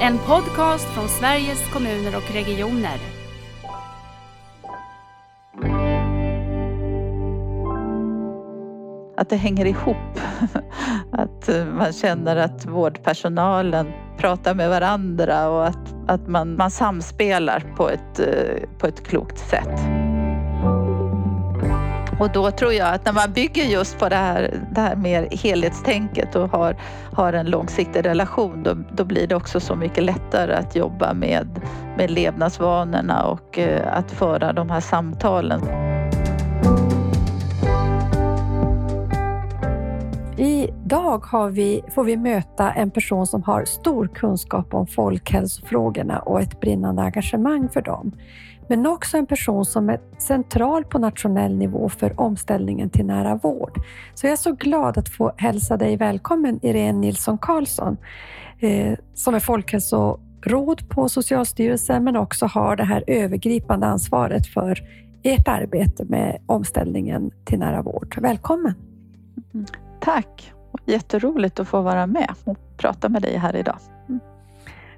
En podcast från Sveriges kommuner och regioner. Att det hänger ihop. Att eh, man känner att vårdpersonalen pratar med varandra och att, att man, man samspelar på ett, eh, på ett klokt sätt. Och då tror jag att när man bygger just på det här, det här mer helhetstänket och har, har en långsiktig relation då, då blir det också så mycket lättare att jobba med, med levnadsvanorna och eh, att föra de här samtalen. Idag har vi, får vi möta en person som har stor kunskap om folkhälsofrågorna och ett brinnande engagemang för dem men också en person som är central på nationell nivå för omställningen till nära vård. Så jag är så glad att få hälsa dig välkommen Irene Nilsson Karlsson, eh, som är folkhälsoråd på Socialstyrelsen, men också har det här övergripande ansvaret för ert arbete med omställningen till nära vård. Välkommen! Mm. Tack! Jätteroligt att få vara med och prata med dig här idag. Mm.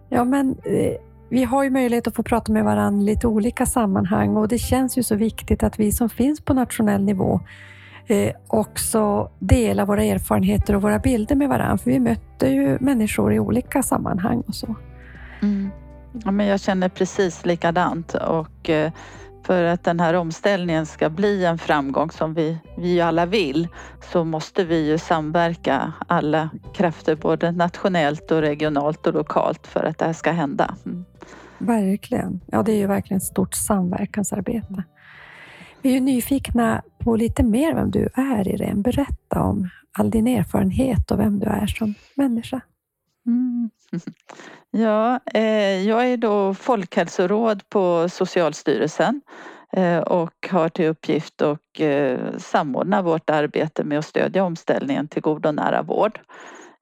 Ja, men eh, vi har ju möjlighet att få prata med varandra i lite olika sammanhang och det känns ju så viktigt att vi som finns på nationell nivå eh, också delar våra erfarenheter och våra bilder med varandra. För vi möter ju människor i olika sammanhang och så. Mm. Ja, men jag känner precis likadant och eh, för att den här omställningen ska bli en framgång som vi, vi alla vill så måste vi ju samverka alla krafter både nationellt och regionalt och lokalt för att det här ska hända. Mm. Verkligen. Ja, det är ju verkligen ett stort samverkansarbete. Vi är ju nyfikna på lite mer vem du är, Irene. Berätta om all din erfarenhet och vem du är som människa. Mm. Ja, eh, jag är då folkhälsoråd på Socialstyrelsen eh, och har till uppgift att eh, samordna vårt arbete med att stödja omställningen till god och nära vård.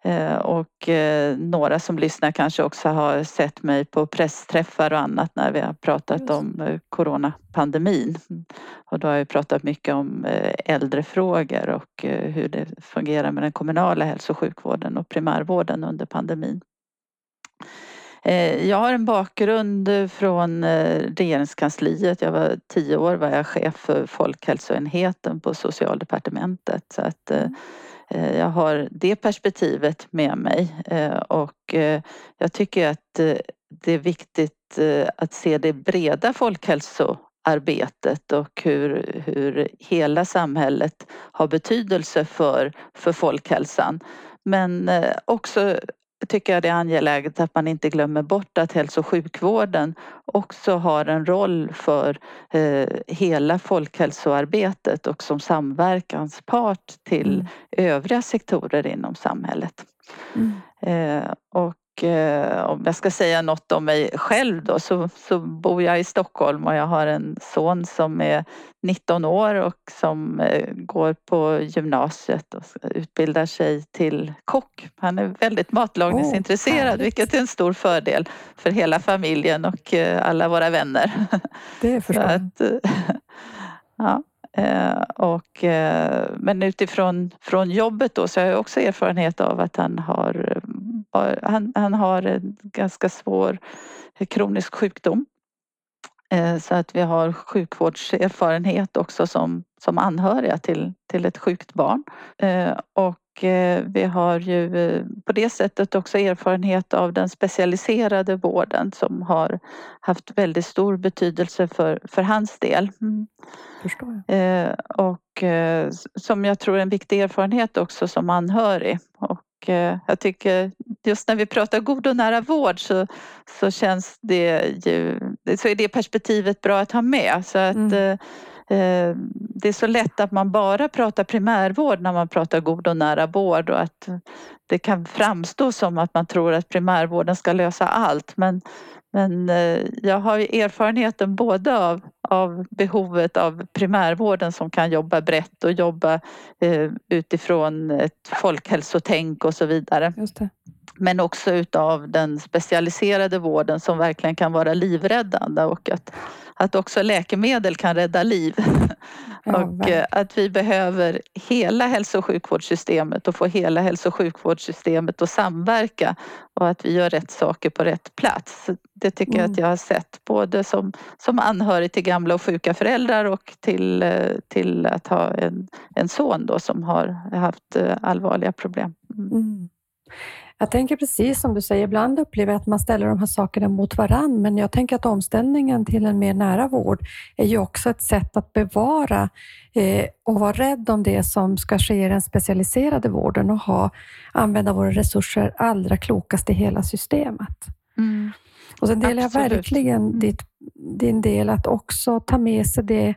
Eh, och eh, några som lyssnar kanske också har sett mig på pressträffar och annat när vi har pratat om eh, coronapandemin. Och då har jag pratat mycket om äldrefrågor och hur det fungerar med den kommunala hälso och sjukvården och primärvården under pandemin. Jag har en bakgrund från regeringskansliet. Jag var tio år var jag chef för folkhälsoenheten på socialdepartementet. Så att, mm. Eh, jag har det perspektivet med mig eh, och eh, jag tycker att det är viktigt att se det breda folkhälsoarbetet och hur, hur hela samhället har betydelse för, för folkhälsan. Men också tycker jag det är angeläget att man inte glömmer bort att hälso och sjukvården också har en roll för eh, hela folkhälsoarbetet och som samverkanspart till mm. övriga sektorer inom samhället. Mm. Eh, och om jag ska säga något om mig själv då så, så bor jag i Stockholm och jag har en son som är 19 år och som eh, går på gymnasiet och utbildar sig till kock. Han är väldigt matlagningsintresserad oh, vilket är en stor fördel för hela familjen och eh, alla våra vänner. Det förstår jag. ja. Eh, och, eh, men utifrån från jobbet då så har jag också erfarenhet av att han har eh, han, han har en ganska svår kronisk sjukdom. Eh, så att vi har sjukvårdserfarenhet också som, som anhöriga till, till ett sjukt barn. Och vi har ju på det sättet också erfarenhet av den specialiserade vården som har haft väldigt stor betydelse för, för hans del. Mm. Förstår jag. Och som jag tror är en viktig erfarenhet också som anhörig. Och jag tycker just när vi pratar god och nära vård så, så känns det ju, så är det perspektivet bra att ha med. Så att, mm. Eh, det är så lätt att man bara pratar primärvård när man pratar god och nära vård och att det kan framstå som att man tror att primärvården ska lösa allt men men eh, jag har erfarenheten både av, av behovet av primärvården som kan jobba brett och jobba eh, utifrån ett folkhälsotänk och så vidare men också utav den specialiserade vården som verkligen kan vara livräddande och att, att också läkemedel kan rädda liv. Ja, och eh, att vi behöver hela hälso och sjukvårdssystemet och få hela hälso och sjukvårdssystemet att samverka och att vi gör rätt saker på rätt plats. Det tycker mm. jag att mm. jag har sett både som, som anhörig till gamla och sjuka föräldrar och till, eh, till att ha en, en son då som har haft eh, allvarliga problem. Mm. mm. Jag tänker precis som du säger, ibland upplever jag att man ställer de här sakerna mot varann, men jag tänker att omställningen till en mer nära vård är ju också ett sätt att bevara eh, och vara rädd om det som ska ske i den specialiserade vården och ha, använda våra resurser allra klokast i hela systemet. Mm. Och sen delar Absolut. jag verkligen mm. ditt, din del att också ta med sig det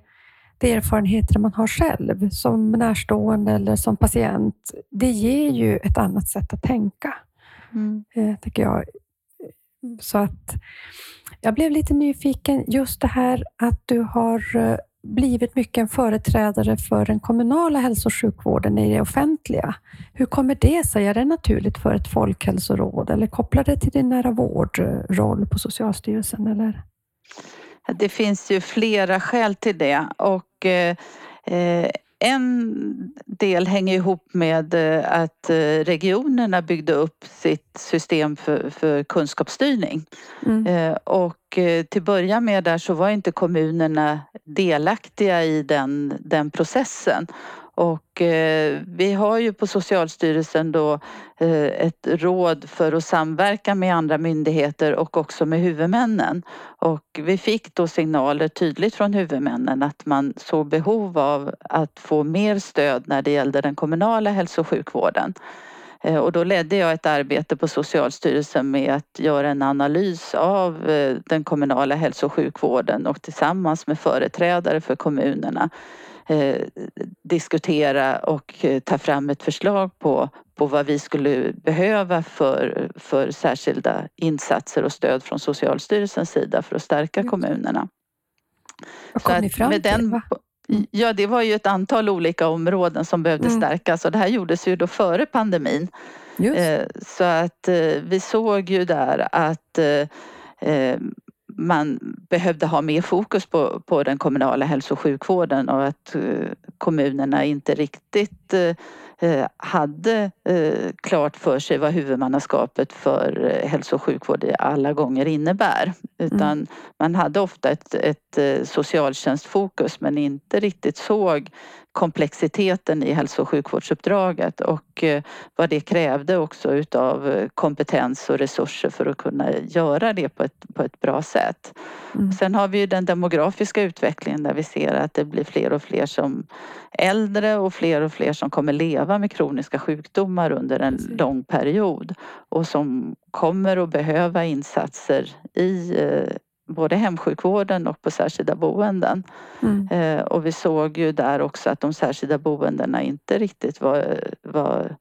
de erfarenheter man har själv som närstående eller som patient, det ger ju ett annat sätt att tänka mm. Eh, tycker jag. Så att jag blev lite nyfiken. Just det här att du har eh, blivit mycket en företrädare för den kommunala hälso och sjukvården i det offentliga. Hur kommer det sig? Är det naturligt för ett folkhälsoråd eller kopplar det till din nära vårdroll på Socialstyrelsen? Eller? Det finns ju flera skäl till det och eh, en del hänger ihop med eh, att eh, regionerna byggde upp sitt system för, för kunskapsstyrning. Mm. Eh, och till början med där så var inte kommunerna delaktiga i den, den processen. Och eh, vi har ju på Socialstyrelsen då eh, ett råd för att samverka med andra myndigheter och också med huvudmännen. Och vi fick då signaler tydligt från huvudmännen att man såg behov av att få mer stöd när det gällde den kommunala hälso och sjukvården. Eh, och då ledde jag ett arbete på Socialstyrelsen med att göra en analys av eh, den kommunala hälso och sjukvården och tillsammans med företrädare för kommunerna eh, diskutera och eh, ta fram ett förslag på, på vad vi skulle behöva för, för särskilda insatser och stöd från Socialstyrelsens sida för att stärka kommunerna. Vad kom ni fram till? Den? Mm. Ja, det var ju ett antal olika områden som behövde mm. stärkas och det här gjordes ju då före pandemin. Eh, så att vi såg ju där att man behövde ha mer fokus på, på den kommunala hälso och sjukvården och att eh, kommunerna inte riktigt eh, eh, hade klart för sig vad huvudmannaskapet för hälso och sjukvård alla gånger innebär. Utan mm. man hade ofta ett, ett socialtjänstfokus men inte riktigt såg komplexiteten i hälso och sjukvårdsuppdraget och eh, vad det krävde också utav eh, kompetens och resurser för att kunna göra det på ett, på ett bra sätt. Mm. Sen har vi ju den demografiska utvecklingen där vi ser att det blir fler och fler som äldre och fler och fler som kommer leva med kroniska sjukdomar under en Precis. lång period och som kommer att behöva insatser i eh, både hemsjukvården och på särskilda boenden. Mm. Eh, och vi såg ju där också att de särskilda boendena inte riktigt var, var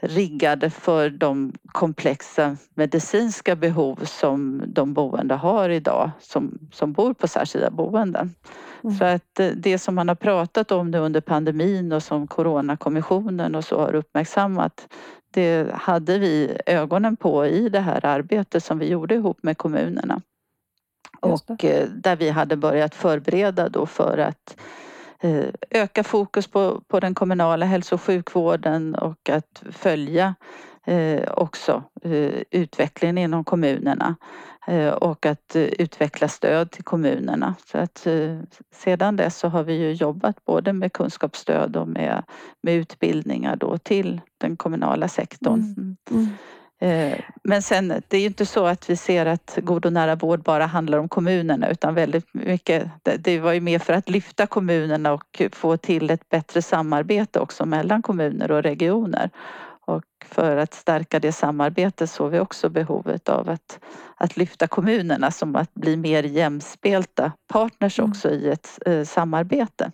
riggade för de komplexa medicinska behov som de boende har idag som, som bor på särskilda boenden. Mm. Så att eh, det som man har pratat om nu under pandemin och som Coronakommissionen och så har uppmärksammat det hade vi ögonen på i det här arbetet som vi gjorde ihop med kommunerna. Och eh, där vi hade börjat förbereda då för att eh, öka fokus på, på den kommunala hälso och sjukvården och att följa eh, också utvecklingen inom kommunerna och att utveckla stöd till kommunerna. Så att sedan dess så har vi ju jobbat både med kunskapsstöd och med, med utbildningar då till den kommunala sektorn. Mm. Mm. Eh, men sen, det är ju inte så att vi ser att god och nära vård bara handlar om kommunerna utan väldigt mycket, det var ju mer för att lyfta kommunerna och få till ett bättre samarbete också mellan kommuner och regioner. Och för att stärka det samarbetet såg vi också behovet av att, att lyfta kommunerna som att bli mer jämspelta partners mm. också i ett eh, samarbete.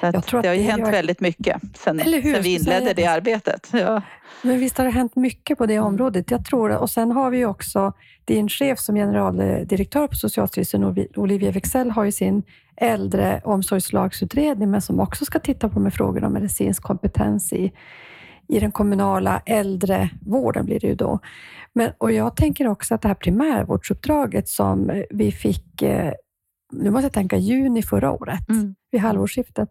Så att det har ju hänt gör... väldigt mycket sen, sen vi inledde det arbetet. Ja. Men visst har det hänt mycket på det mm. området. Jag tror Och sen har vi också din chef som generaldirektör på Socialstyrelsen, Olivia Wexell, har ju sin äldreomsorgslagsutredning, men som också ska titta på med frågor om medicinsk kompetens i, i den kommunala äldrevården blir det ju då. Men, och jag tänker också att det här primärvårdsuppdraget som vi fick, eh, nu måste jag tänka juni förra året, mm. vid halvårsskiftet.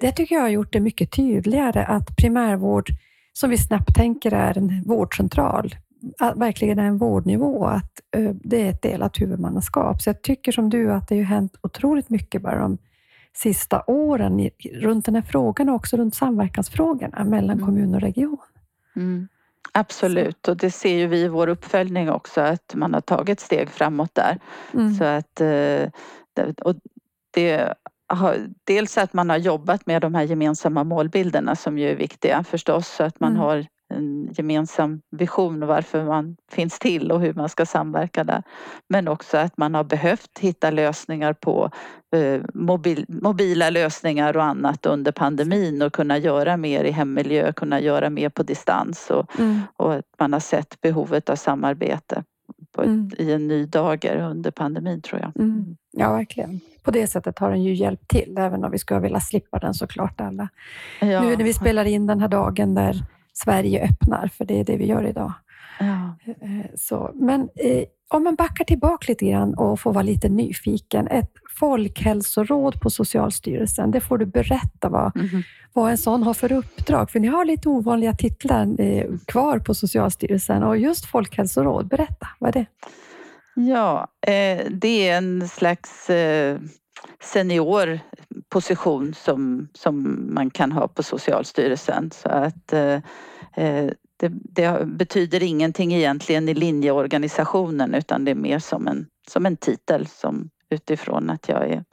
Det tycker jag har gjort det mycket tydligare att primärvård, som vi snabbt tänker är en vårdcentral, verkligen är en vårdnivå, att det är ett delat huvudmannaskap. Så jag tycker som du att det har hänt otroligt mycket bara de sista åren runt den här frågan och också runt samverkansfrågorna mellan mm. kommun och region. Mm. Absolut, och det ser ju vi i vår uppföljning också att man har tagit steg framåt där. Mm. Så att, eh, och det dels att man har jobbat med de här gemensamma målbilderna som ju är viktiga förstås, så att man mm. har en gemensam vision varför man finns till och hur man ska samverka där. Men också att man har behövt hitta lösningar på eh, mobil, mobila lösningar och annat under pandemin och kunna göra mer i hemmiljö, kunna göra mer på distans och, mm. och att man har sett behovet av samarbete ett, mm. i en ny dager under pandemin tror jag. Mm. Ja, verkligen. På det sättet har den ju hjälpt till, även om vi skulle vilja slippa den såklart alla. Ja. Nu när vi spelar in den här dagen där Sverige öppnar, för det är det vi gör idag. Ja. Eh, så, men eh, om man backar tillbaka lite grann och får vara lite nyfiken. Ett folkhälsoråd på Socialstyrelsen, det får du berätta vad, mm. vad en sån har för uppdrag. För ni har lite ovanliga titlar eh, kvar på Socialstyrelsen och just folkhälsoråd, berätta, vad är det? Ja, eh, det är en slags eh, senior position som, som man kan ha på Socialstyrelsen. Så att eh, eh, det, det, betyder ingenting egentligen i linjeorganisationen utan det är mer som en, som en titel som utifrån att jag är,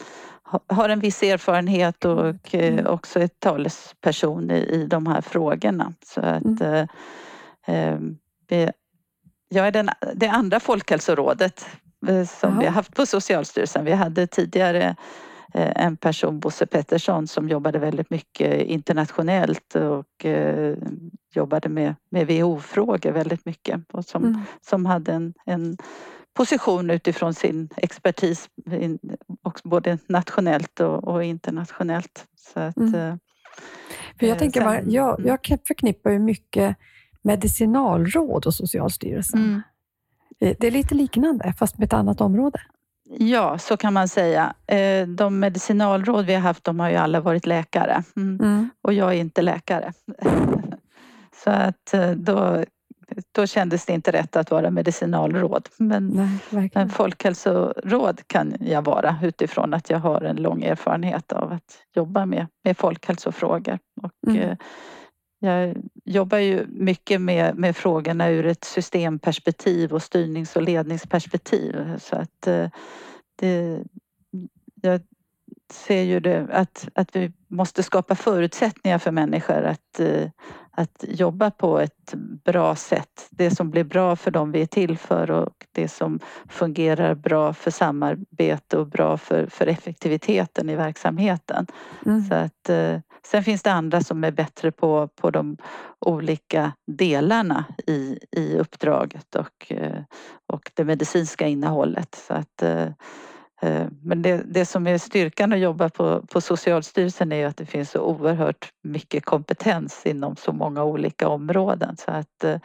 har en viss erfarenhet och mm. också är talesperson i, i de här frågorna. Så att mm. eh, jag är den, det andra folkhälsorådet som Aha. vi har haft på Socialstyrelsen. Vi hade tidigare Eh, en person, Bosse Pettersson, som jobbade väldigt mycket internationellt och eh, jobbade med, med WHO-frågor väldigt mycket och som, mm. som hade en, en position utifrån sin expertis både nationellt och, och internationellt. Så att, mm. Eh, För jag, tänker sen, bara, jag, mm. jag förknippar ju mycket medicinalråd och Socialstyrelsen. Mm. Det är lite liknande, fast med ett annat område. Ja, så kan man säga. Eh, de medicinalråd vi har haft, de har ju alla varit läkare. Mm. Mm. Och jag är inte läkare. Så att eh, då, då kändes det inte rätt att vara medicinalråd. Men, Nej, men folkhälsoråd kan jag vara utifrån att jag har en lång erfarenhet av att jobba med, med folkhälsofrågor. Och, mm. Jag jobbar ju mycket med, med frågorna ur ett systemperspektiv och styrnings och ledningsperspektiv. Så att eh, det, jag ser ju det, att, att vi måste skapa förutsättningar för människor att, eh, att jobba på ett bra sätt. Det som blir bra för dem vi är till för och det som fungerar bra för samarbete och bra för, för effektiviteten i verksamheten. Mm. Så att, eh, sen finns det andra som är bättre på, på de olika delarna i, i uppdraget och, eh, och det medicinska innehållet. Så att, Eh, men det, det som är styrkan att jobba på, på Socialstyrelsen är att det finns så oerhört mycket kompetens inom så många olika områden. Så att eh,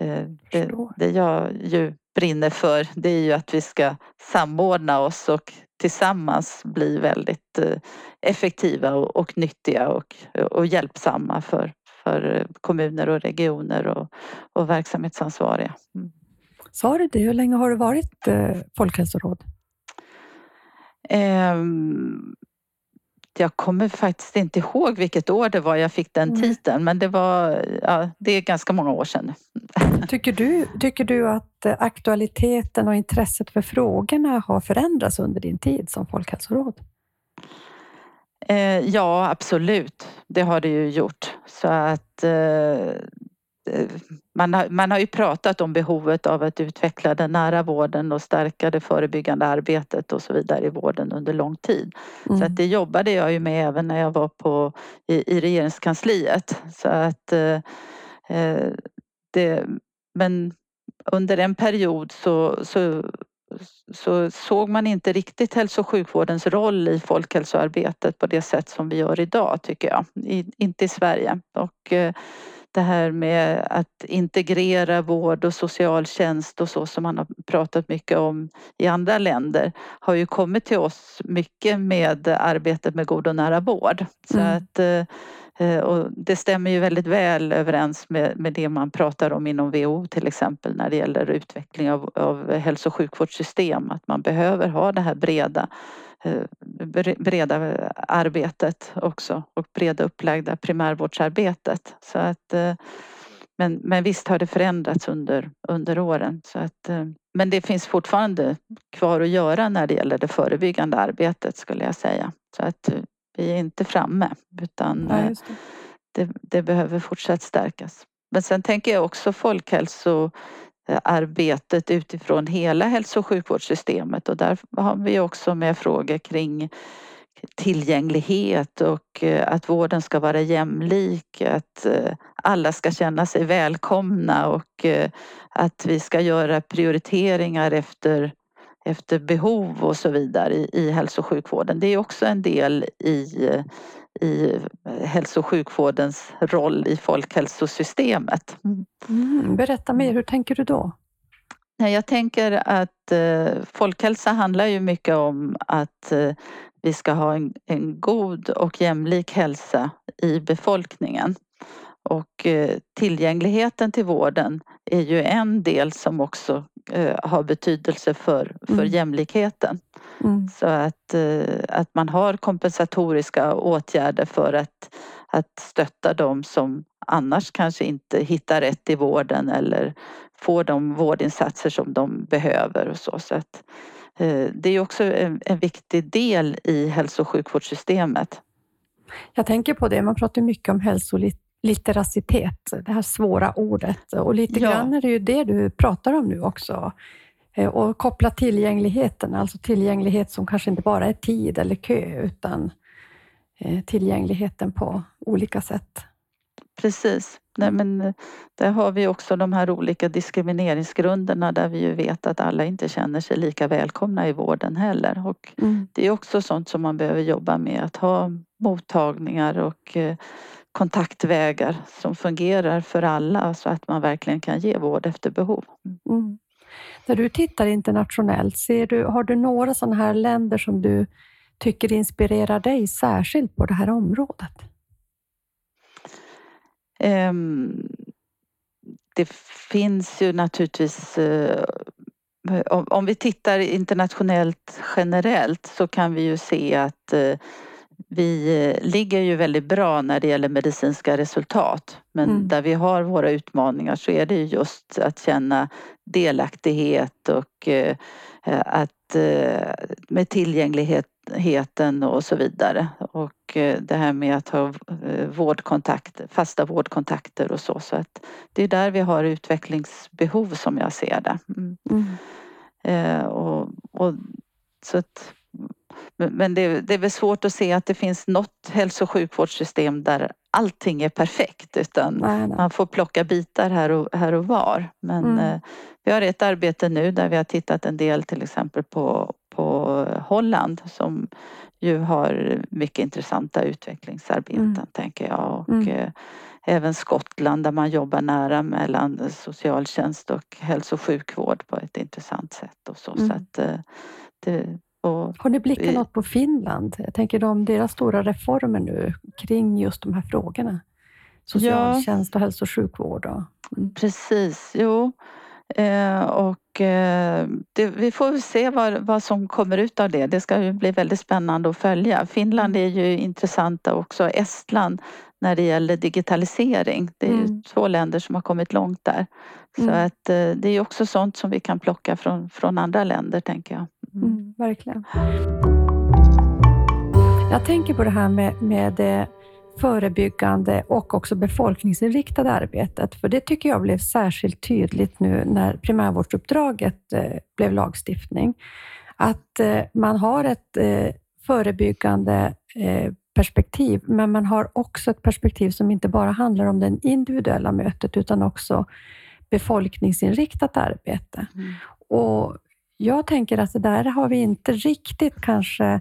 eh, det, det jag ju brinner för det är ju att vi ska samordna oss och tillsammans bli väldigt effektiva och, och nyttiga och, och hjälpsamma för, för kommuner och regioner och, och verksamhetsansvariga. Mm. Sa du det? Hur länge har du varit eh, folkhälsoråd? Jag kommer faktiskt inte ihåg vilket år det var jag fick den mm. titeln men det var ja, det är ganska många år sedan. Tycker du, tycker du att aktualiteten och intresset för frågorna har förändrats under din tid som folkhälsoråd? Eh, ja, absolut. Det har det ju gjort. Så att eh, man har, man har ju pratat om behovet av att utveckla den nära vården och stärka det förebyggande arbetet och så vidare i vården under lång tid. Mm. Så att det jobbade jag ju med även när jag var på, i, i regeringskansliet. Så att, eh, eh det, men under en period så, så så såg man inte riktigt hälso och sjukvårdens roll i folkhälsoarbetet på det sätt som vi gör idag tycker jag. I, inte i Sverige. Och, eh, det här med att integrera vård och socialtjänst och så som man har pratat mycket om i andra länder har ju kommit till oss mycket med arbetet med god och nära vård. Så mm. att, eh, och det stämmer ju väldigt väl överens med, med det man pratar om inom WHO till exempel när det gäller utveckling av, av hälso och sjukvårdssystem. Att man behöver ha det här breda breda arbetet också och breda upplagda primärvårdsarbetet. Så att, eh, men, men visst har det förändrats under, under åren. Så att, eh, men det finns fortfarande kvar att göra när det gäller det förebyggande arbetet skulle jag säga. Så att vi är inte framme utan ja, det. Det, det behöver fortsatt stärkas. Men sen tänker jag också folkhälso Eh, arbetet utifrån hela hälso och sjukvårdssystemet och där har vi också med frågor kring tillgänglighet och eh, att vården ska vara jämlik, att eh, alla ska känna sig välkomna och att vi ska göra prioriteringar efter, efter behov och så vidare i, i hälso och sjukvården. Det är också en del i, i hälso och sjukvårdens roll i folkhälsosystemet. Mm, berätta mer, hur tänker du då? Jag tänker att eh, folkhälsa handlar ju mycket om att eh, vi ska ha en, en, god och jämlik hälsa i befolkningen. Och eh, tillgängligheten till vården är ju en del som också eh, har betydelse för, för mm. jämlikheten. Mm. Så att, eh, att man har kompensatoriska åtgärder för att, att stötta dem som annars kanske inte hittar rätt i vården eller får de vårdinsatser som de behöver och så. så att, det är också en, en viktig del i hälso och sjukvårdssystemet. Jag tänker på det, man pratar mycket om hälsolitteracitet, det här svåra ordet och lite ja. grann är det ju det du pratar om nu också. Eh, och koppla tillgängligheten, alltså tillgänglighet som kanske inte bara är tid eller kö utan eh, tillgängligheten på olika sätt. Precis. Nej, men eh, där har vi också de här olika diskrimineringsgrunderna där vi ju vet att alla inte känner sig lika välkomna i vården heller. Och mm. Det är också sånt som man behöver jobba med, att ha mottagningar och kontaktvägar som fungerar för alla så att man verkligen kan ge vård efter behov. Mm. När du tittar internationellt, ser du, har du några sådana här länder som du tycker inspirerar dig särskilt på det här området? Um, det finns ju naturligtvis uh, om vi tittar internationellt generellt så kan vi ju se att uh, vi eh, ligger ju väldigt bra när det gäller medicinska resultat. Men mm. där vi har våra utmaningar så är det just att känna delaktighet och eh, att eh, med tillgängligheten och så vidare. Och det här med att ha vårdkontakter, fasta vårdkontakter och så. Så att det är där vi har utvecklingsbehov som jag ser det. Mm. Mm. Och, och, så att men det, det är väl svårt att se att det finns något hälso och sjukvårdssystem där allting är perfekt utan nej, nej. man får plocka bitar här och, här och var. Men mm. eh, vi har ett arbete nu där vi har tittat en del till exempel på, på Holland som ju har mycket intressanta utvecklingsarbeten mm. tänker jag. Och, mm. eh, även Skottland där man jobbar nära mellan socialtjänst och hälso och sjukvård på ett intressant sätt. Och så. så mm. att, eh, det, och Har ni blickat något på Finland? Jag tänker om deras stora reformer nu kring just de här frågorna. Socialtjänst och hälso och sjukvård. Och, mm. Precis, jo. Eh, och eh, det, vi får se vad, vad som kommer ut av det. Det ska ju bli väldigt spännande att följa. Finland mm. är ju intressanta också. Estland när det gäller digitalisering. Det är mm. två länder som har kommit långt där. Så mm. att eh, det är också sånt som vi kan plocka från, från andra länder tänker jag. Mm. mm. verkligen. Jag tänker på det här med, med det förebyggande och också befolkningsinriktade arbetet. För det tycker jag blev särskilt tydligt nu när primärvårdsuppdraget eh, blev lagstiftning. Att eh, man har ett förebyggande perspektiv, men man har också ett perspektiv som inte bara handlar om det individuella mötet, utan också befolkningsinriktat arbete. Mm. Och jag tänker att det där har vi inte riktigt kanske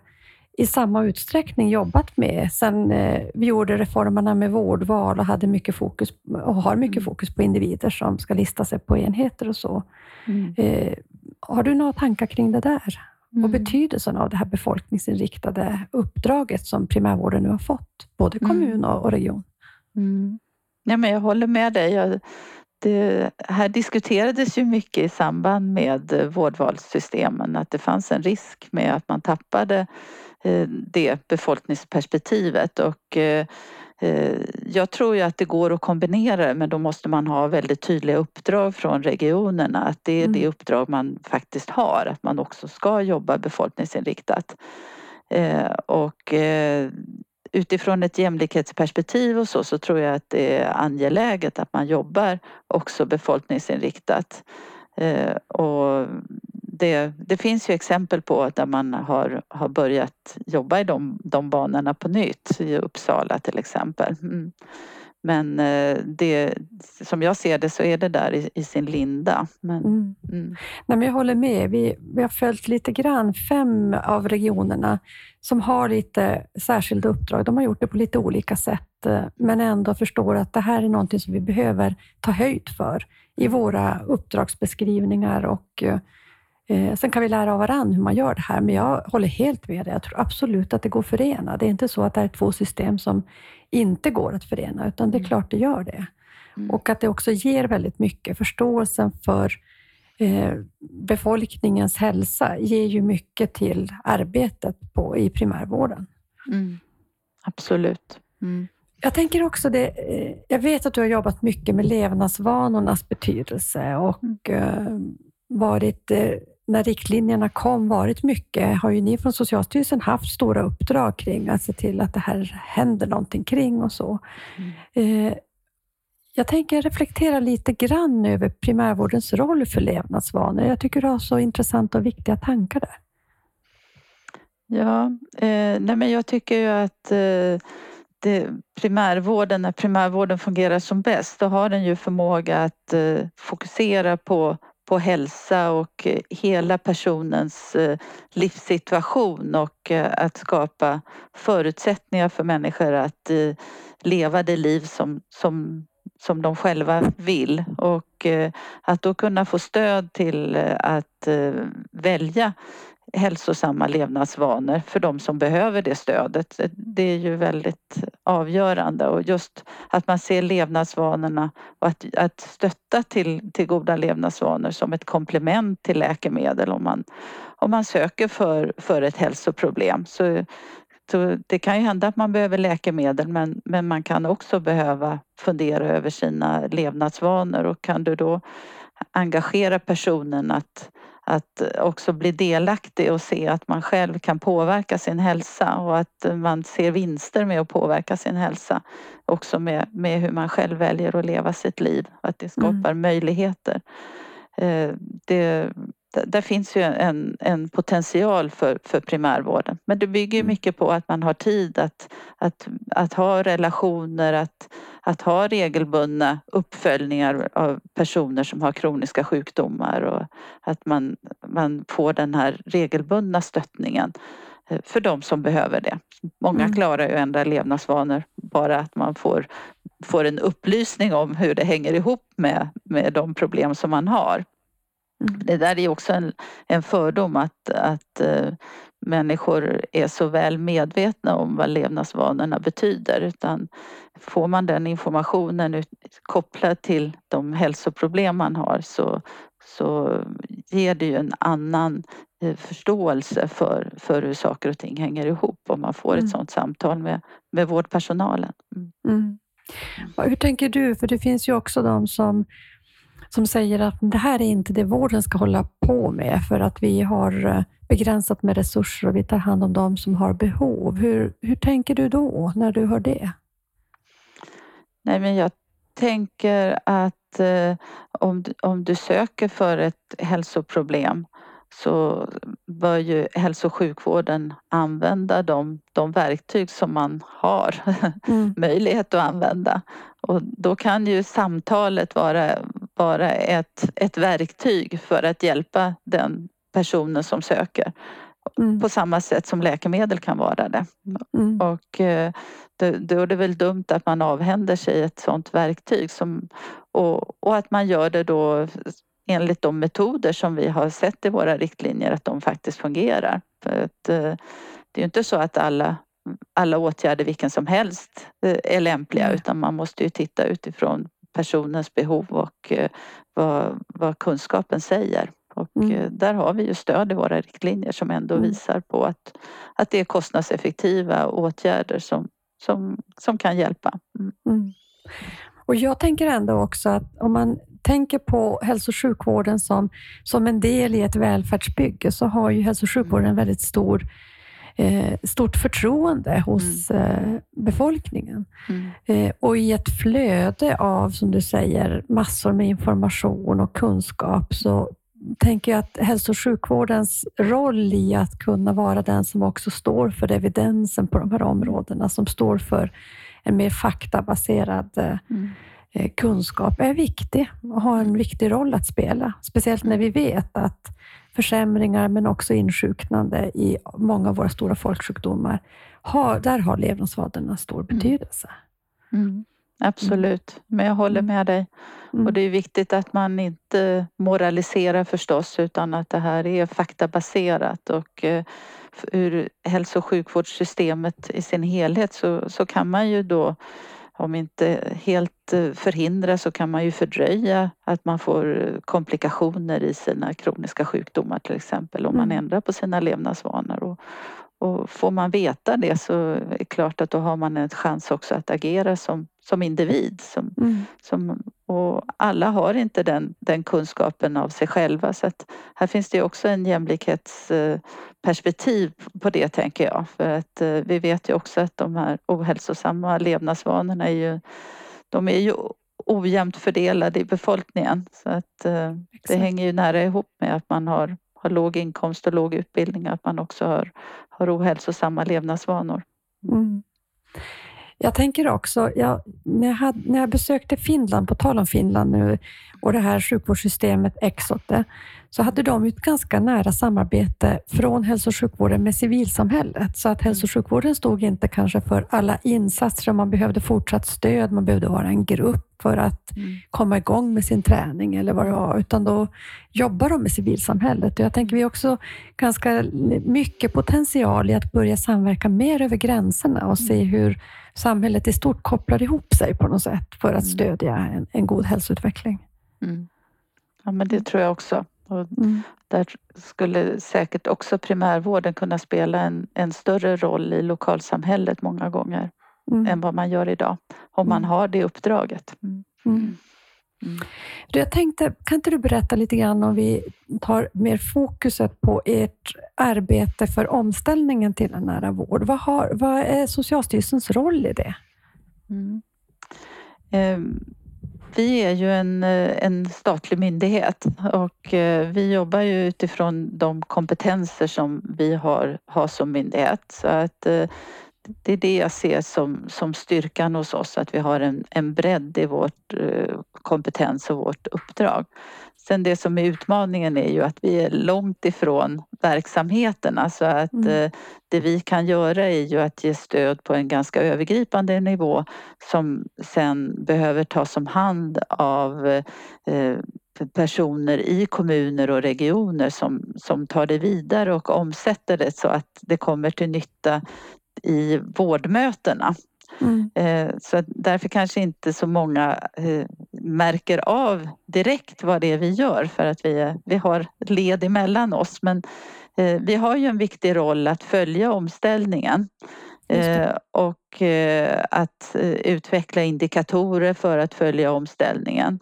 i samma utsträckning jobbat med sen eh, vi gjorde reformerna med vårdval och hade mycket fokus och har mycket mm. fokus på individer som ska lista sig på enheter och så. Mm. Eh, har du några tankar kring det där? Mm. Och betydelsen av det här befolkningsinriktade uppdraget som primärvården nu har fått, både mm. kommun och, och region? Mm. Ja, men jag håller med dig. Jag, det här diskuterades ju mycket i samband med vårdvalssystemen att det fanns en risk med att man tappade eh, det befolkningsperspektivet och eh, eh, jag tror ju att det går att kombinera men då måste man ha väldigt tydliga uppdrag från regionerna att det är mm. det uppdrag man faktiskt har, att man också ska jobba befolkningsinriktat. Och utifrån ett jämlikhetsperspektiv och så, så tror jag att det är angeläget att man jobbar också befolkningsinriktat. Eh, och det, det, finns ju exempel på där man har, har börjat jobba i de, de banorna på nytt, i Uppsala till exempel. Mm. Men eh, det, som jag ser det så är det där i, i sin linda. Men, mm. Mm. Nej, men jag håller med. Vi, vi har följt lite grann fem av regionerna som har lite särskilda uppdrag. De har gjort det på lite olika sätt, eh, men ändå förstår att det här är någonting som vi behöver ta höjd för i våra uppdragsbeskrivningar och Eh, sen kan vi lära av varandra hur man gör det här, men jag håller helt med dig. Jag tror absolut att det går att förena. Det är inte så att det är två system som inte går att förena, utan det är mm. klart det gör det. Mm. Och att det också ger väldigt mycket. Förståelsen för eh, befolkningens hälsa ger ju mycket till arbetet på, i primärvården. Mm. Absolut. Mm. Jag tänker också det, eh, jag vet att du har jobbat mycket med levnadsvanornas betydelse och mm. eh, varit när riktlinjerna kom varit mycket, har ju ni från Socialstyrelsen haft stora uppdrag kring att se till att det här händer någonting kring och så. Mm. Eh, jag tänker reflektera lite grann över primärvårdens roll för levnadsvanor. Jag tycker du har så intressanta och viktiga tankar där. Ja, eh, nej men jag tycker ju att eh, det, primärvården, när primärvården fungerar som bäst, då har den ju förmåga att eh, fokusera på på hälsa och eh, hela personens eh, livssituation och eh, att skapa förutsättningar för människor att leva det liv som, som, som de själva vill. Och att då kunna få stöd till att välja hälsosamma levnadsvanor för de som behöver det stödet. Det är ju väldigt avgörande och just att man ser levnadsvanorna och att, att stötta till, till goda levnadsvanor som ett komplement till läkemedel om man, om man söker för, för ett hälsoproblem. Så, så det kan ju hända att man behöver läkemedel men, men man kan också behöva fundera över sina levnadsvanor och kan du då engagera personen att att också bli delaktig och se att man själv kan påverka sin hälsa och att man ser vinster med att påverka sin hälsa. Också med, med hur man själv väljer att leva sitt liv, att det skapar mm. möjligheter. Eh, det, där finns ju en, en potential för, för primärvården. Men det bygger mm. mycket på att man har tid att, att, att ha relationer, att, att ha regelbundna uppföljningar av personer som har kroniska sjukdomar och att man, man får den här regelbundna stöttningen för de som behöver det. Många mm. klarar ju ändra levnadsvanor bara att man får, får en upplysning om hur det hänger ihop med, med de problem som man har. Mm. Det där är också en, en fördom att, att uh, människor är så väl medvetna om vad levnadsvanorna betyder utan får man den informationen kopplad till de hälsoproblem man har så, så ger det ju en annan uh, förståelse för, för hur saker och ting hänger ihop om man får mm. ett sådant samtal med, med vårdpersonalen. Mm. Mm. Hur tänker du? För det finns ju också de som som säger att det här är inte det vården ska hålla på med för att vi har eh, begränsat med resurser och vi tar hand om de som har behov. Hur, hur tänker du då när du hör det? Nej, men jag tänker att eh, om, om du söker för ett hälsoproblem så bör ju hälso och sjukvården använda de, de verktyg som man har mm. möjlighet att använda. Och då kan ju samtalet vara, vara ett, ett verktyg för att hjälpa den personen som söker. mm. på samma sätt som läkemedel kan vara det. Mm. Och eh, då är det väl dumt att man avhänder sig ett sådant verktyg som, och, och att man gör det då enligt de metoder som vi har sett i våra riktlinjer att de faktiskt fungerar. För att, eh, det är ju inte så att alla, alla åtgärder vilken som helst eh, är lämpliga mm. utan man måste ju titta utifrån personens behov och vad, vad kunskapen säger. Och mm. där har vi ju stöd i våra riktlinjer som ändå mm. visar på att, att det är kostnadseffektiva åtgärder som, som, som kan hjälpa. Mm. mm. Och Jag tänker ändå också att om man tänker på hälso och sjukvården som, som en del i ett välfärdsbygge så har ju hälso och sjukvården en väldigt stor eh, stort förtroende hos mm. eh, befolkningen. Mm. Eh, och i ett flöde av, som du säger, massor med information och kunskap så tänker jag att hälso och sjukvårdens roll i att kunna vara den som också står för evidensen på de här områdena, som står för en mer faktabaserad eh, mm. Eh, kunskap, är viktig och har en viktig roll att spela. Speciellt när vi vet att försämringar, men också insjuknande i många av våra stora folksjukdomar, har, där har levnadsvanorna stor mm. betydelse. Mm. Absolut, men jag håller mm. med dig. Mm. Och det är viktigt att man inte moraliserar förstås utan att det här är faktabaserat och eh, ur hälso och sjukvårdssystemet i sin helhet så, så kan man ju då om inte helt eh, förhindra så kan man ju fördröja att man får komplikationer i sina kroniska sjukdomar till exempel om man mm. ändrar på sina levnadsvanor. Och, och får man veta det så är det klart att då har man en chans också att agera som, som individ. Som, mm. som, och alla har inte den, den kunskapen av sig själva så att här finns det också en jämlikhetsperspektiv på det tänker jag. För att eh, vi vet ju också att de här ohälsosamma levnadsvanorna är ju, de är ju ojämnt fördelade i befolkningen. Så att eh, det hänger ju nära ihop med att man har har låg inkomst och låg utbildning att man också har, har ohälsosamma levnadsvanor. Mm. Jag tänker också, jag, när, jag hade, när jag besökte Finland, på tal om Finland nu, och det här sjukvårdssystemet Exote, så hade de ett ganska nära samarbete från hälso och sjukvården med civilsamhället. Så att hälso och sjukvården stod inte kanske för alla insatser, man behövde fortsatt stöd, man behövde vara en grupp för att mm. komma igång med sin träning eller vad det var, utan då jobbar de med civilsamhället. Och jag tänker vi har också ganska mycket potential i att börja samverka mer över gränserna och se mm. hur samhället i stort kopplar ihop sig på något sätt för att mm. stödja en, en god hälsoutveckling. Mm. Ja, men det tror jag också. Mm. Där skulle säkert också primärvården kunna spela en, en större roll i lokalsamhället många gånger mm. än vad man gör idag. Om man mm. har det uppdraget. Mm. Mm. Jag tänkte, kan inte du berätta lite grann om vi tar mer fokuset på ert arbete för omställningen till en nära vård. Vad, har, vad är Socialstyrelsens roll i det? Mm. Eh, vi är ju en, en statlig myndighet och eh, vi jobbar ju utifrån de kompetenser som vi har, har som myndighet. Så att eh, det är det jag ser som, som styrkan hos oss, att vi har en, en bredd i vår eh, kompetens och vårt uppdrag. Sen det som är utmaningen är ju att vi är långt ifrån verksamheterna så att mm. Eh, det vi kan göra är ju att ge stöd på en ganska övergripande nivå som sen behöver tas om hand av eh, personer i kommuner och regioner som, som tar det vidare och omsätter det så att det kommer till nytta i vårdmötena. Mm. Eh, så därför kanske inte så många eh, märker av direkt vad det är vi gör för att vi, vi har led emellan oss. Men eh, vi har ju en viktig roll att följa omställningen och att utveckla indikatorer för att följa omställningen.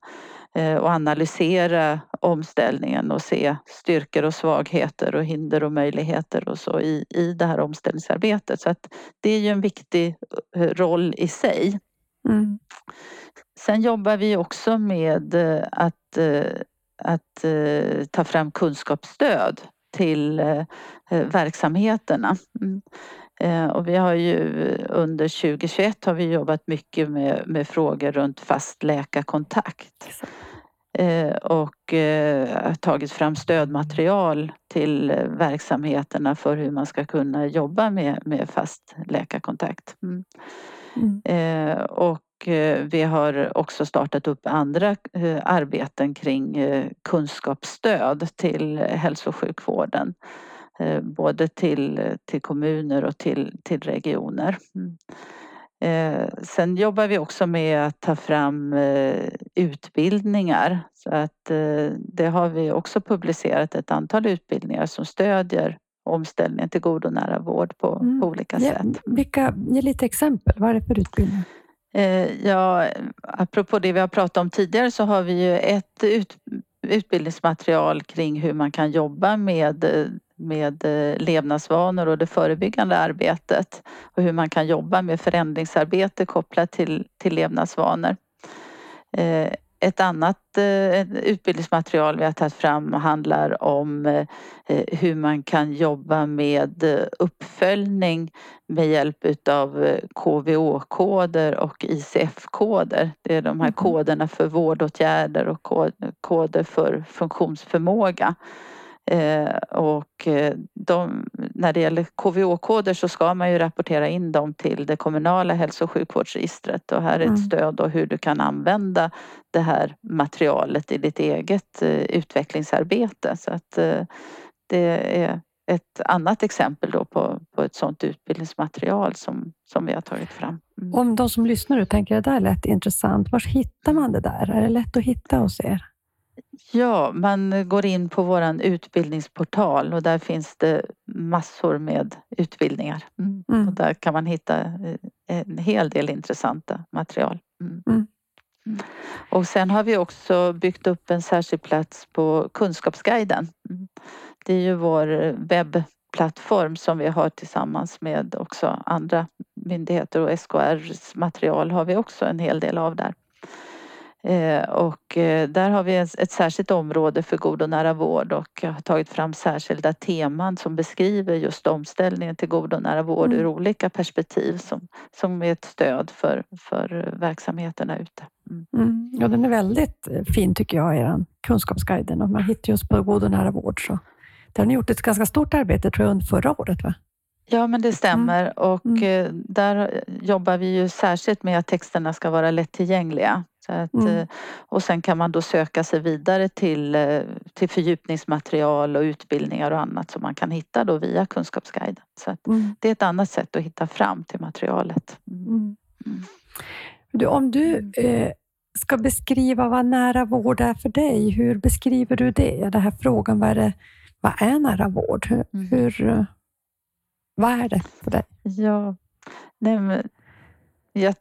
Eh, och analysera omställningen och se styrkor och svagheter och hinder och möjligheter och så i, i det här omställningsarbetet. Så att det är ju en viktig eh, roll i sig. Mm. Sen jobbar vi också med eh, att, att ta fram kunskapsstöd till verksamheterna. Mm. Och vi har ju under 2021 har vi jobbat mycket med, med frågor runt fast läkarkontakt. Och har tagit fram stödmaterial till verksamheterna för hur man ska kunna jobba med, med fast läkarkontakt. Mm. Mm. Och vi har också startat upp andra arbeten kring kunskapsstöd till hälso och sjukvården. Både till, till kommuner och till, till regioner. Mm. Sen jobbar vi också med att ta fram utbildningar. Så att det har vi också publicerat ett antal utbildningar som stödjer omställningen till god och nära vård på, mm. på olika ja, sätt. Vilka, ge lite exempel, vad är det för utbildning? Ja, apropå det vi har pratat om tidigare så har vi ju ett ut, utbildningsmaterial kring hur man kan jobba med med eh, levnadsvanor och det förebyggande arbetet och hur man kan jobba med förändringsarbete kopplat till, till levnadsvanor. Eh, ett annat eh, utbildningsmaterial vi har tagit fram handlar om hur man kan jobba med uppföljning med hjälp utav KVÅ-koder och ICF-koder. Det är de här mm-hmm. koderna för vårdåtgärder och koder för funktionsförmåga. Eh, och eh, de, när det gäller KVÅ-koder så ska man ju rapportera in dem till det kommunala hälso och sjukvårdsregistret och här är ett mm. stöd då hur du kan använda det här materialet i ditt eget eh, utvecklingsarbete. Så att det är ett annat exempel då på, på ett sådant utbildningsmaterial som, som vi har tagit fram. Mm. Om de som lyssnar och tänker att det där lät intressant, var hittar man det där? Är det lätt att hitta hos er? Ja, man går in på vår utbildningsportal och där finns det massor med utbildningar. Mm. mm. Och där kan man hitta eh, en hel del intressanta material. Mm. Mm. mm. Och sen har vi också byggt upp en särskild plats på Kunskapsguiden. Mm. Det är ju vår webbplattform som vi har tillsammans med också andra myndigheter och SKRs material har vi också en hel del av där. Eh, och eh, där har vi ett särskilt område för god och nära vård och har tagit fram särskilda teman som beskriver just omställningen till god och nära vård mm. ur olika perspektiv som, som är ett stöd för, för verksamheterna ute. Mm. Mm. Ja, den är väldigt eh, fin tycker jag, er kunskapsguiden och man hittar just på god och nära vård. Så. Där har ni gjort ett ganska stort arbete tror jag under förra året va? Ja men det stämmer mm. och mm. där jobbar vi ju särskilt med att texterna ska vara lättillgängliga. Så att, mm. Eh, och sen kan man då söka sig vidare till, eh, till fördjupningsmaterial och utbildningar och annat som man kan hitta då via Kunskapsguiden. Så att mm. Det är ett annat sätt att hitta fram till materialet. Mm. mm. mm. Du, om du eh, ska beskriva vad nära vård är för dig, hur beskriver du det? Den här frågan, vad är, det, vad är nära vård? Hur, mm. hur, eh, vad är det för dig? Ja, nej, men jag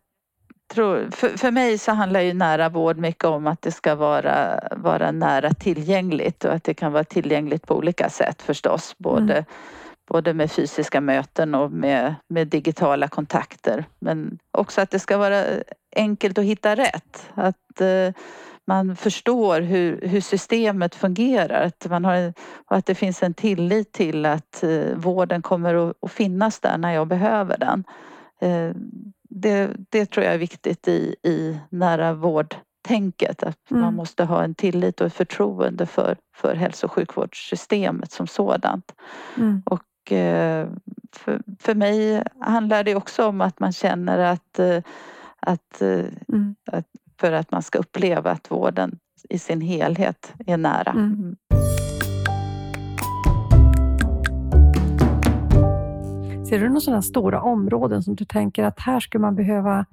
tror, för, för mig så handlar ju nära vård mycket om att det ska vara, vara nära tillgängligt och att det kan vara tillgängligt på olika sätt förstås. Både, mm. både med fysiska möten och med, med digitala kontakter. Men också att det ska vara enkelt att hitta rätt. Att eh, man förstår hur, hur systemet fungerar. Att, man har, och att det finns en tillit till att eh, vården kommer att, att finnas där när jag behöver den. Eh, det, det tror jag är viktigt i, i nära vårdtänket. Att mm. man måste ha en tillit och ett förtroende för, för hälso och sjukvårdssystemet som sådant. Mm. Och eh, för, för mig handlar det också om att man känner att, eh, att, eh, mm. att för att man ska uppleva att vården i sin helhet är nära. Ser du några sådana stora områden som du tänker att här skulle man behöva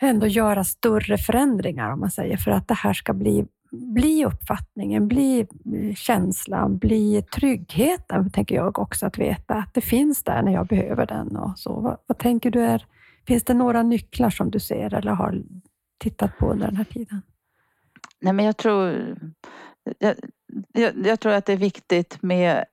ändå göra större förändringar om man säger för att det här ska bli, bli uppfattningen, bli eh, känslan, bli tryggheten, tänker jag också att veta att det finns där när jag behöver den. Och så. Vad, vad tänker du är, finns det några nycklar som du ser eller har tittat på under den här tiden? Nej, men jag tror, jag, jag, jag tror att det är viktigt med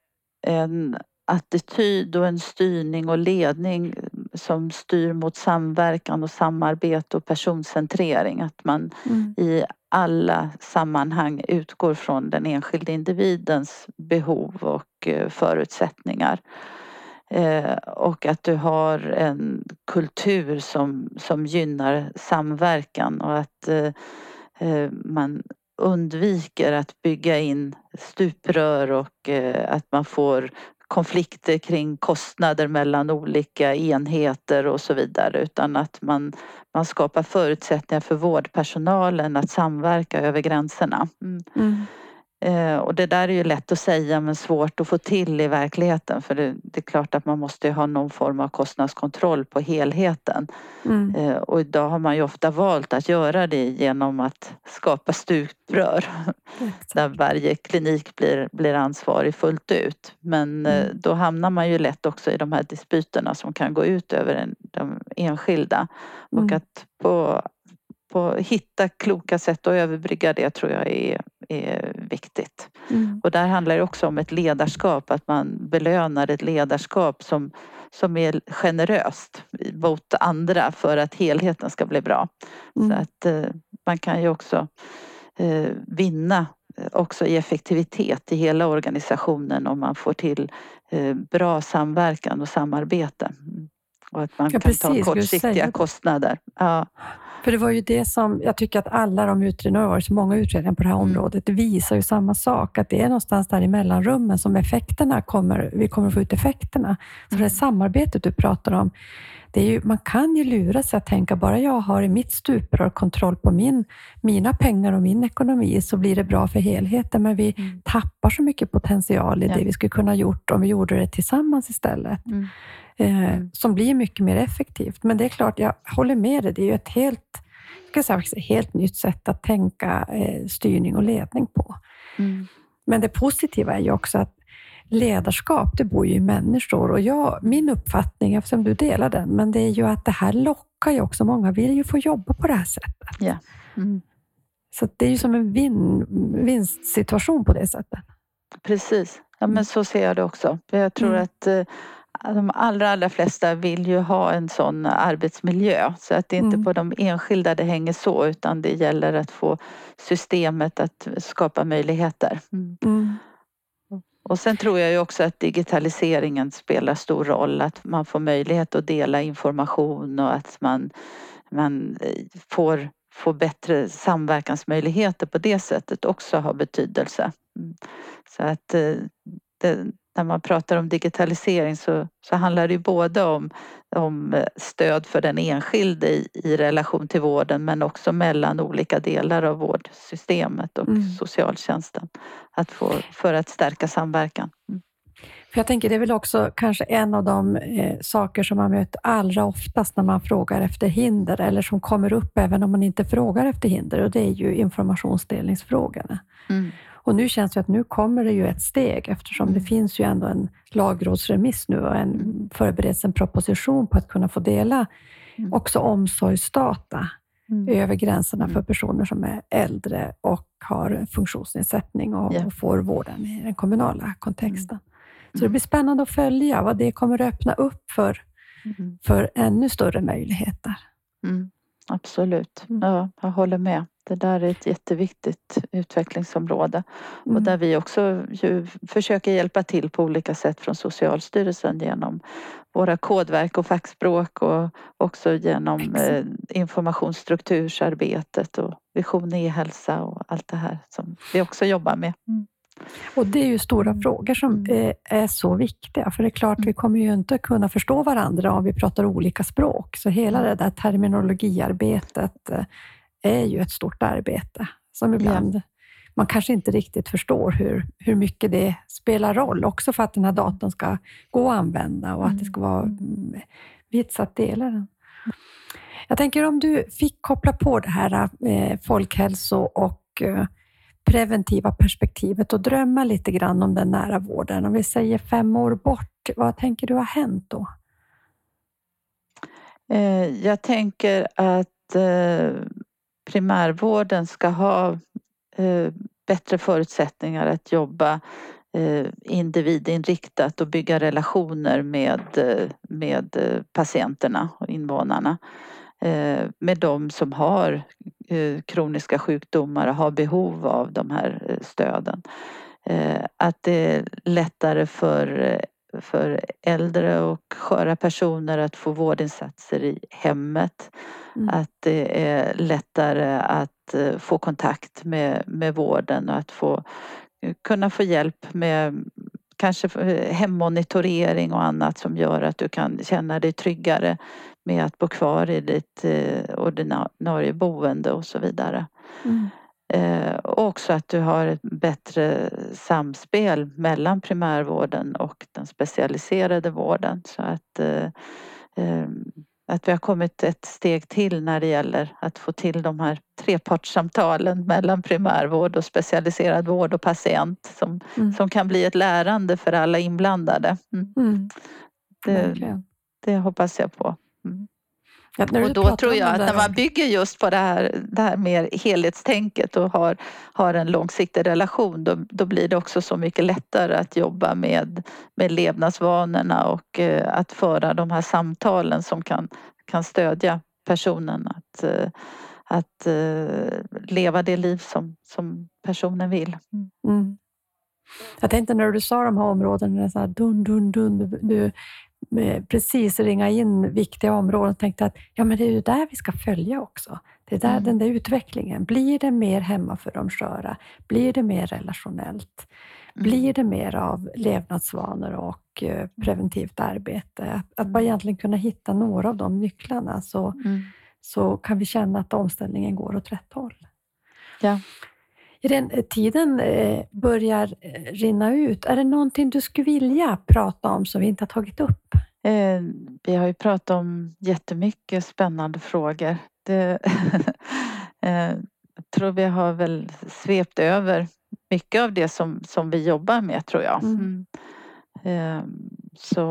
en attityd och en styrning och ledning som styr mot samverkan och samarbete och personcentrering. Att man mm. i alla sammanhang utgår från den enskilde individens behov och eh, förutsättningar. Eh, och att du har en kultur som, som gynnar samverkan och att eh, man undviker att bygga in stuprör och att man får konflikter kring kostnader mellan olika enheter och så vidare utan att man, man skapar förutsättningar för vårdpersonalen att samverka över gränserna. Mm. Mm. Eh, och det där är ju lätt att säga men svårt att få till i verkligheten för det, det är klart att man måste ha någon form av kostnadskontroll på helheten. Mm. Eh, och idag har man ju ofta valt att göra det genom att skapa stuprör där varje klinik blir, blir ansvarig fullt ut. Men eh, mm. då hamnar man ju lätt också i de här dispyterna som kan gå ut över en, de enskilda. Och mm. att på på hitta kloka sätt att överbrygga det tror jag är, är viktigt. Mm. Och där handlar det också om ett ledarskap, att man belönar ett ledarskap som, som är generöst mot andra för att helheten ska bli bra. Mm. Så att eh, man kan ju också eh, vinna också i effektivitet i hela organisationen om man får till eh, bra samverkan och samarbete. Och att man ja, kan precis, ta kortsiktiga kostnader. Ja. För det var ju det som jag tycker att alla de utredningar, det har varit så många utredningar på det här mm. området, det visar ju samma sak, att det är någonstans där i mellanrummen som effekterna kommer, vi kommer få ut effekterna. Så det mm. samarbetet du pratar om, det är ju, man kan ju lura sig att tänka, bara jag har i mitt stuprör kontroll på min, mina pengar och min ekonomi, så blir det bra för helheten. Men vi mm. tappar så mycket potential i ja. det vi skulle kunna gjort om vi gjorde det tillsammans istället. Mm eh, mm. som blir mycket mer effektivt. Men det är klart, jag håller med dig. Det är ju ett helt, jag säga, helt nytt sätt att tänka eh, styrning och ledning på. Mm. Men det positiva är ju också att ledarskap, det bor ju i människor och jag, min uppfattning, eftersom du delar den, men det är ju att det här lockar ju också. Många vill ju få jobba på det här sättet. Yeah. Mm. Så det är ju som en vin, vinstsituation på det sättet. Precis, ja, men så ser jag det också. Jag tror mm. att eh, de allra, allra flesta vill ju ha en sån arbetsmiljö så att det är inte mm. på de enskilda det hänger så utan det gäller att få systemet att skapa möjligheter. Mm. Mm. Och sen tror jag ju också att digitaliseringen spelar stor roll, att man får möjlighet att dela information och att man, man eh, får, får bättre samverkansmöjligheter på det sättet också har betydelse. Mm. Så att eh, det, när man pratar om digitalisering så, så handlar det både om, om stöd för den enskilde i, i relation till vården men också mellan olika delar av vårdsystemet och mm. socialtjänsten att få, för att stärka samverkan. Mm. För jag tänker det är väl också kanske en av de eh, saker som man möter allra oftast när man frågar efter hinder eller som kommer upp även om man inte frågar efter hinder och det är ju informationsdelningsfrågorna. Mm. Och nu känns det att nu kommer det ju ett steg eftersom det mm. finns ju ändå en lagrådsremiss nu och en, mm. förbereds en proposition på att kunna få dela mm. också omsorgsdata mm. över gränserna för personer som är äldre och har funktionsnedsättning och, yeah. och får vården i den kommunala kontexten. Så det blir spännande att följa vad det kommer att öppna upp för, för ännu större möjligheter. Mm. Absolut, ja, jag håller med. Det där är ett jätteviktigt utvecklingsområde mm. och där vi också försöker hjälpa till på olika sätt från Socialstyrelsen genom våra kodverk och fackspråk och också genom eh, informationsstruktursarbetet och Vision e-hälsa och allt det här som vi också jobbar med. Mm. Och det är ju stora mm. frågor som mm. är så viktiga, för det är klart, vi mm. kommer ju inte kunna förstå varandra om vi pratar olika språk. Så hela det där terminologiarbetet eh, är ju ett stort arbete som ibland ja. man kanske inte riktigt förstår hur, hur mycket det spelar roll, också för att den här datorn ska gå att använda och att det ska vara vits att dela den. Jag tänker om du fick koppla på det här eh, folkhälso och eh, preventiva perspektivet och drömma lite grann om den nära vården. Om vi säger fem år bort, vad tänker du har hänt då? Eh, jag tänker att eh, primärvården ska ha eh, bättre förutsättningar att jobba eh, individinriktat och bygga relationer med, med patienterna och invånarna. Eh, med de som har kroniska sjukdomar och har behov av de här stöden. Att det är lättare för för äldre och sköra personer att få vårdinsatser i hemmet. Mm. Att det är lättare att eh, få kontakt med, med vården och att få kunna få hjälp med kanske hemmonitorering och annat som gör att du kan känna dig tryggare med att bo kvar i ditt eh, ordinarie boende och så vidare. Mm. Eh, och också att du har ett bättre samspel mellan primärvården och den specialiserade vården så att eh, att vi har kommit ett steg till när det gäller att få till de här trepartssamtalen mellan primärvård och specialiserad vård och patient som, mm. som kan bli ett lärande för alla inblandade. Mm. Mm. Det, det, hoppas jag på. Mm. Ja, och då tror jag att när man bygger just på det här, det här mer helhetstänket och har, har en långsiktig relation då, då blir det också så mycket lättare att jobba med, med levnadsvanorna och eh, att föra de här samtalen som kan, kan stödja personen att, eh, att eh, leva det liv som, som personen vill. Mm. Jag tänkte när du sa de här områdena, så här dun, dun, dun, du, precis ringa in viktiga områden och tänkte att ja, men det är ju där vi ska följa också. Det är där mm. den där utvecklingen. Blir det mer hemma för de sköra? Blir det mer relationellt? Mm. Blir det mer av levnadsvanor och eh, preventivt arbete? Att, att bara egentligen kunna hitta några av de nycklarna så, mm. så kan vi känna att omställningen går åt rätt håll. Ja. Irene, eh, tiden eh, börjar eh, rinna ut. Är det någonting du skulle vilja prata om som vi inte har tagit upp? vi har ju pratat om jättemycket spännande frågor. Det, jag tror vi har väl svept över mycket av det som, som vi jobbar med tror jag. Mm. mm. Så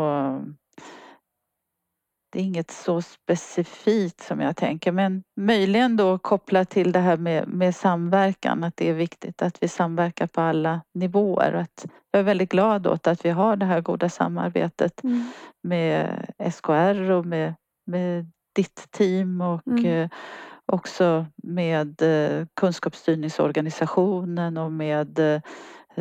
det är inget så specifikt som jag tänker men möjligen då kopplat till det här med, med samverkan att det är viktigt att vi samverkar på alla nivåer. Att jag är väldigt glad åt att vi har det här goda samarbetet mm. med SKR och med, med ditt team och mm. eh, också med eh, kunskapsstyrningsorganisationen och med eh,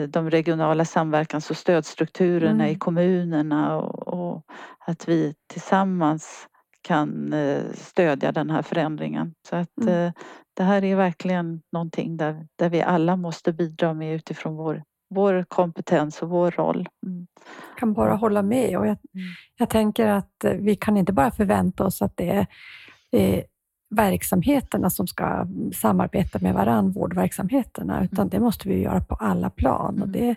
de regionala samverkans och stödstrukturerna mm. i kommunerna och, och, att vi tillsammans kan eh, stödja den här förändringen. Så att mm. Eh, det här är verkligen någonting där, där vi alla måste bidra med utifrån vår, vår kompetens och vår roll. Mm. Jag kan bara hålla med och jag, mm. jag tänker att eh, vi kan inte bara förvänta oss att det är verksamheterna som ska samarbeta med varandra, vårdverksamheterna, utan mm. det måste vi göra på alla plan. Och mm.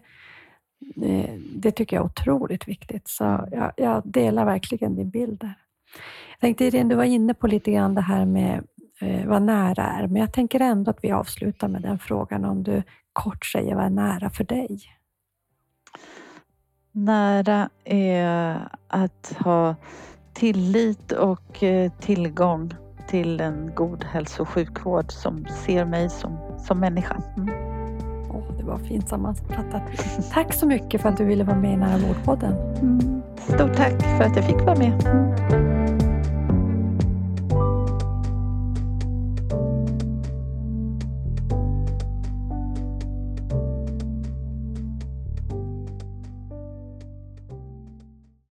det, det tycker jag är otroligt viktigt. Så jag, jag delar verkligen din bild där. Jag tänkte, Irene, du var inne på lite grann det här med eh, vad nära är, men jag tänker ändå att vi avslutar med den frågan om du kort säger vad är nära för dig? Nära är att ha tillit och eh, tillgång till en god hälso och sjukvård som ser mig som, som människa. Mm. Oh, det var fint sammanfattat. Tack så mycket för att du ville vara med i Nära vårdpodden. Mm. Stort tack för att jag fick vara med.